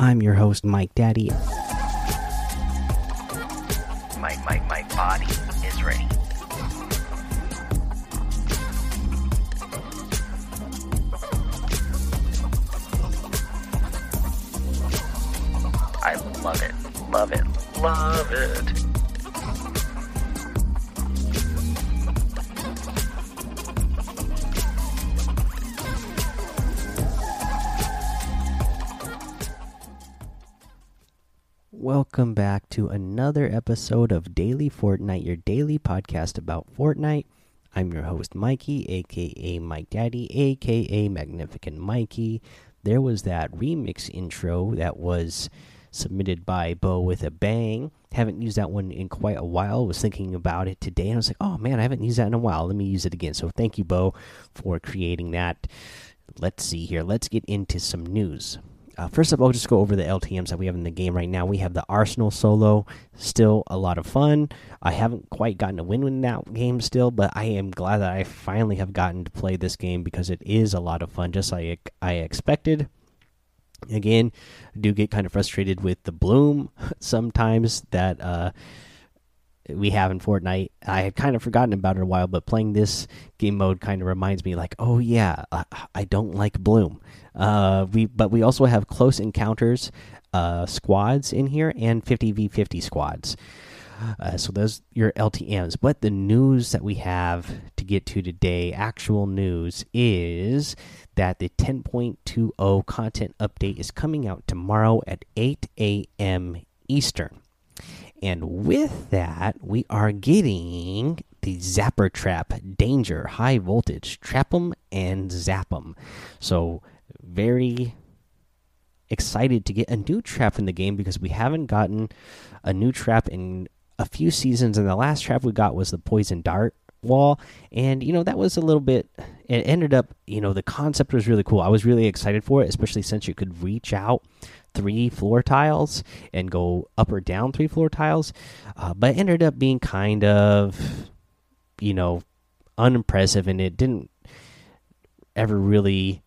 I'm your host, Mike Daddy. My, my, my body Welcome back to another episode of Daily Fortnite, your daily podcast about Fortnite. I'm your host, Mikey, aka Mike Daddy, aka Magnificent Mikey. There was that remix intro that was submitted by Bo with a bang. Haven't used that one in quite a while. Was thinking about it today, and I was like, "Oh man, I haven't used that in a while. Let me use it again." So thank you, Bo, for creating that. Let's see here. Let's get into some news. Uh, first up, I'll just go over the LTMs that we have in the game right now. We have the Arsenal solo, still a lot of fun. I haven't quite gotten a win in that game still, but I am glad that I finally have gotten to play this game because it is a lot of fun, just like I expected. Again, I do get kind of frustrated with the bloom sometimes that uh, we have in Fortnite. I had kind of forgotten about it a while, but playing this game mode kind of reminds me, like, oh yeah, I, I don't like bloom. Uh, we but we also have close encounters uh, squads in here and 50v50 squads. Uh, so those your LTM's. But the news that we have to get to today, actual news, is that the 10.20 content update is coming out tomorrow at 8 a.m. Eastern. And with that, we are getting the Zapper Trap Danger High Voltage. Trap 'em and zap 'em. So, very excited to get a new trap in the game because we haven't gotten a new trap in a few seasons. And the last trap we got was the Poison Dart wall. And, you know, that was a little bit, it ended up, you know, the concept was really cool. I was really excited for it, especially since you could reach out three floor tiles and go up or down three floor tiles. Uh, but ended up being kind of, you know, unimpressive and it didn't ever really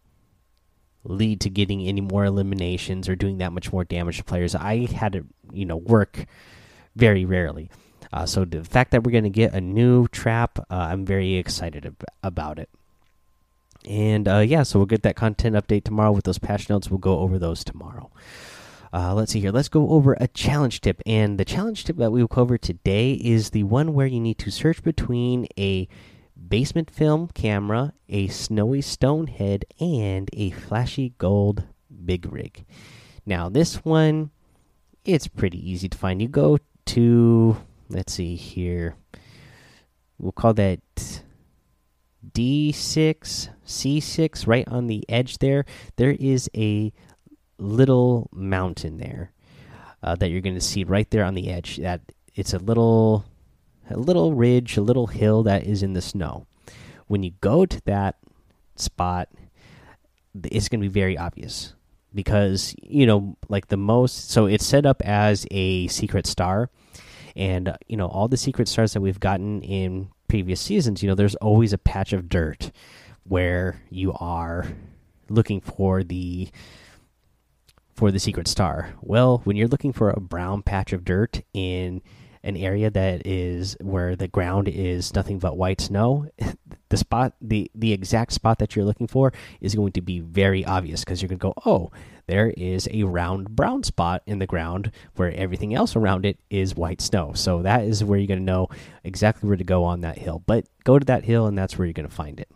lead to getting any more eliminations or doing that much more damage to players. I had to, you know, work very rarely. Uh, so the fact that we're going to get a new trap, uh, I'm very excited ab about it. And uh, yeah, so we'll get that content update tomorrow with those patch notes. We'll go over those tomorrow. Uh, let's see here. Let's go over a challenge tip. And the challenge tip that we will cover today is the one where you need to search between a basement film camera, a snowy stone head, and a flashy gold big rig. Now, this one, it's pretty easy to find. You go to, let's see here, we'll call that D6, C6, right on the edge there. There is a little mountain there uh, that you're going to see right there on the edge. That it's a little, a little ridge, a little hill that is in the snow. When you go to that spot, it's going to be very obvious because you know, like the most. So it's set up as a secret star, and uh, you know all the secret stars that we've gotten in previous seasons. You know, there's always a patch of dirt where you are looking for the for the secret star. Well, when you're looking for a brown patch of dirt in an area that is where the ground is nothing but white snow, the spot the the exact spot that you're looking for is going to be very obvious because you're going to go, "Oh, there is a round brown spot in the ground where everything else around it is white snow." So that is where you're going to know exactly where to go on that hill. But go to that hill and that's where you're going to find it.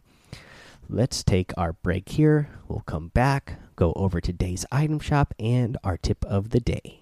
Let's take our break here. We'll come back, go over to today's item shop and our tip of the day.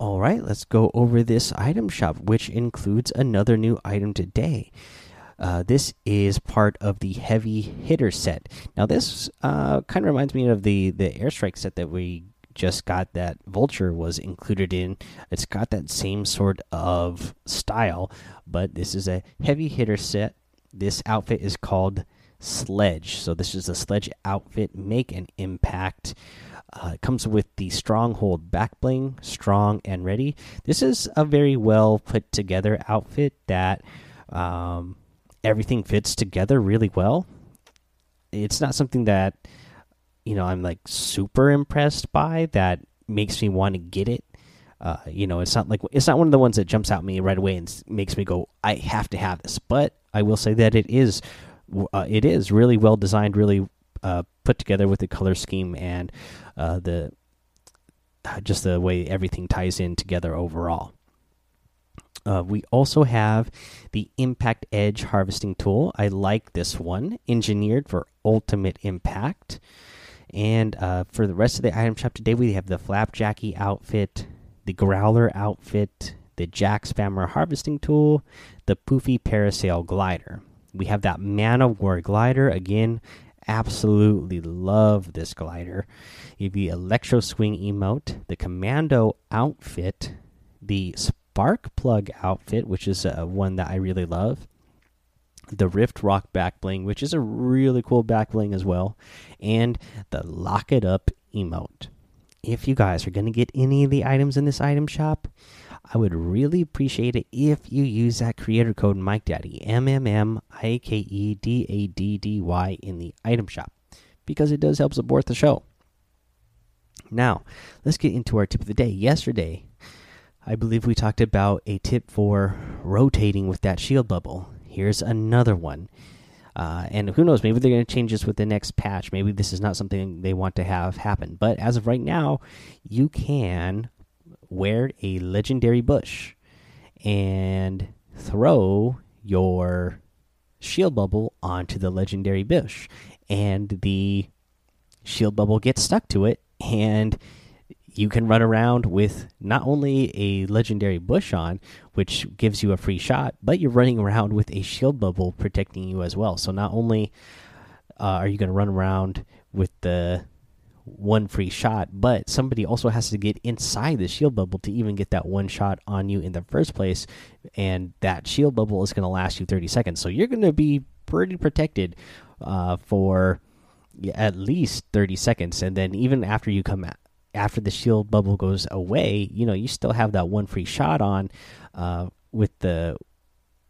All right, let's go over this item shop, which includes another new item today. Uh, this is part of the heavy hitter set. Now, this uh, kind of reminds me of the the airstrike set that we just got. That Vulture was included in. It's got that same sort of style, but this is a heavy hitter set. This outfit is called Sledge. So this is a Sledge outfit. Make an impact. Uh, it comes with the Stronghold back bling, strong and ready. This is a very well put together outfit that um, everything fits together really well. It's not something that you know I'm like super impressed by that makes me want to get it. Uh, you know, it's not like it's not one of the ones that jumps out me right away and makes me go, I have to have this. But I will say that it is, uh, it is really well designed, really put together with the color scheme and uh, the uh, just the way everything ties in together overall. Uh, we also have the Impact Edge harvesting tool. I like this one, engineered for ultimate impact. And uh, for the rest of the item shop today, we have the Flapjacky outfit, the Growler outfit, the Jack Spammer harvesting tool, the Poofy Parasail glider. We have that Man of War glider again. Absolutely love this glider. The Electro Swing emote, the Commando outfit, the Spark Plug outfit, which is uh, one that I really love. The Rift Rock back bling, which is a really cool back bling as well, and the Lock It Up emote. If you guys are going to get any of the items in this item shop, I would really appreciate it if you use that creator code Mike Daddy M M M I K E D A D D Y in the item shop because it does help support the show. Now, let's get into our tip of the day. Yesterday, I believe we talked about a tip for rotating with that shield bubble. Here's another one. Uh, and who knows, maybe they're going to change this with the next patch. Maybe this is not something they want to have happen. But as of right now, you can wear a legendary bush and throw your shield bubble onto the legendary bush. And the shield bubble gets stuck to it. And you can run around with not only a legendary bush on, which gives you a free shot, but you're running around with a shield bubble protecting you as well. So not only uh, are you going to run around with the one free shot, but somebody also has to get inside the shield bubble to even get that one shot on you in the first place. And that shield bubble is going to last you 30 seconds. So you're going to be pretty protected uh, for at least 30 seconds. And then even after you come after the shield bubble goes away, you know, you still have that one free shot on uh, with the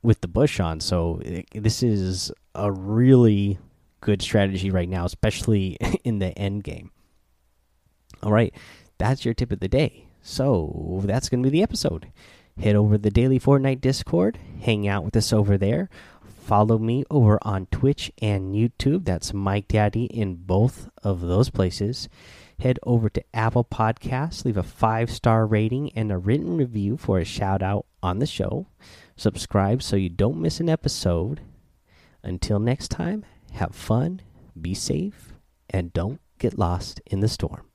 with the bush on. So this is a really good strategy right now, especially in the end game. All right, that's your tip of the day. So that's going to be the episode. Head over to the Daily Fortnite Discord, hang out with us over there. Follow me over on Twitch and YouTube. That's Mike Daddy in both of those places. Head over to Apple Podcasts, leave a five star rating and a written review for a shout out on the show. Subscribe so you don't miss an episode. Until next time, have fun, be safe, and don't get lost in the storm.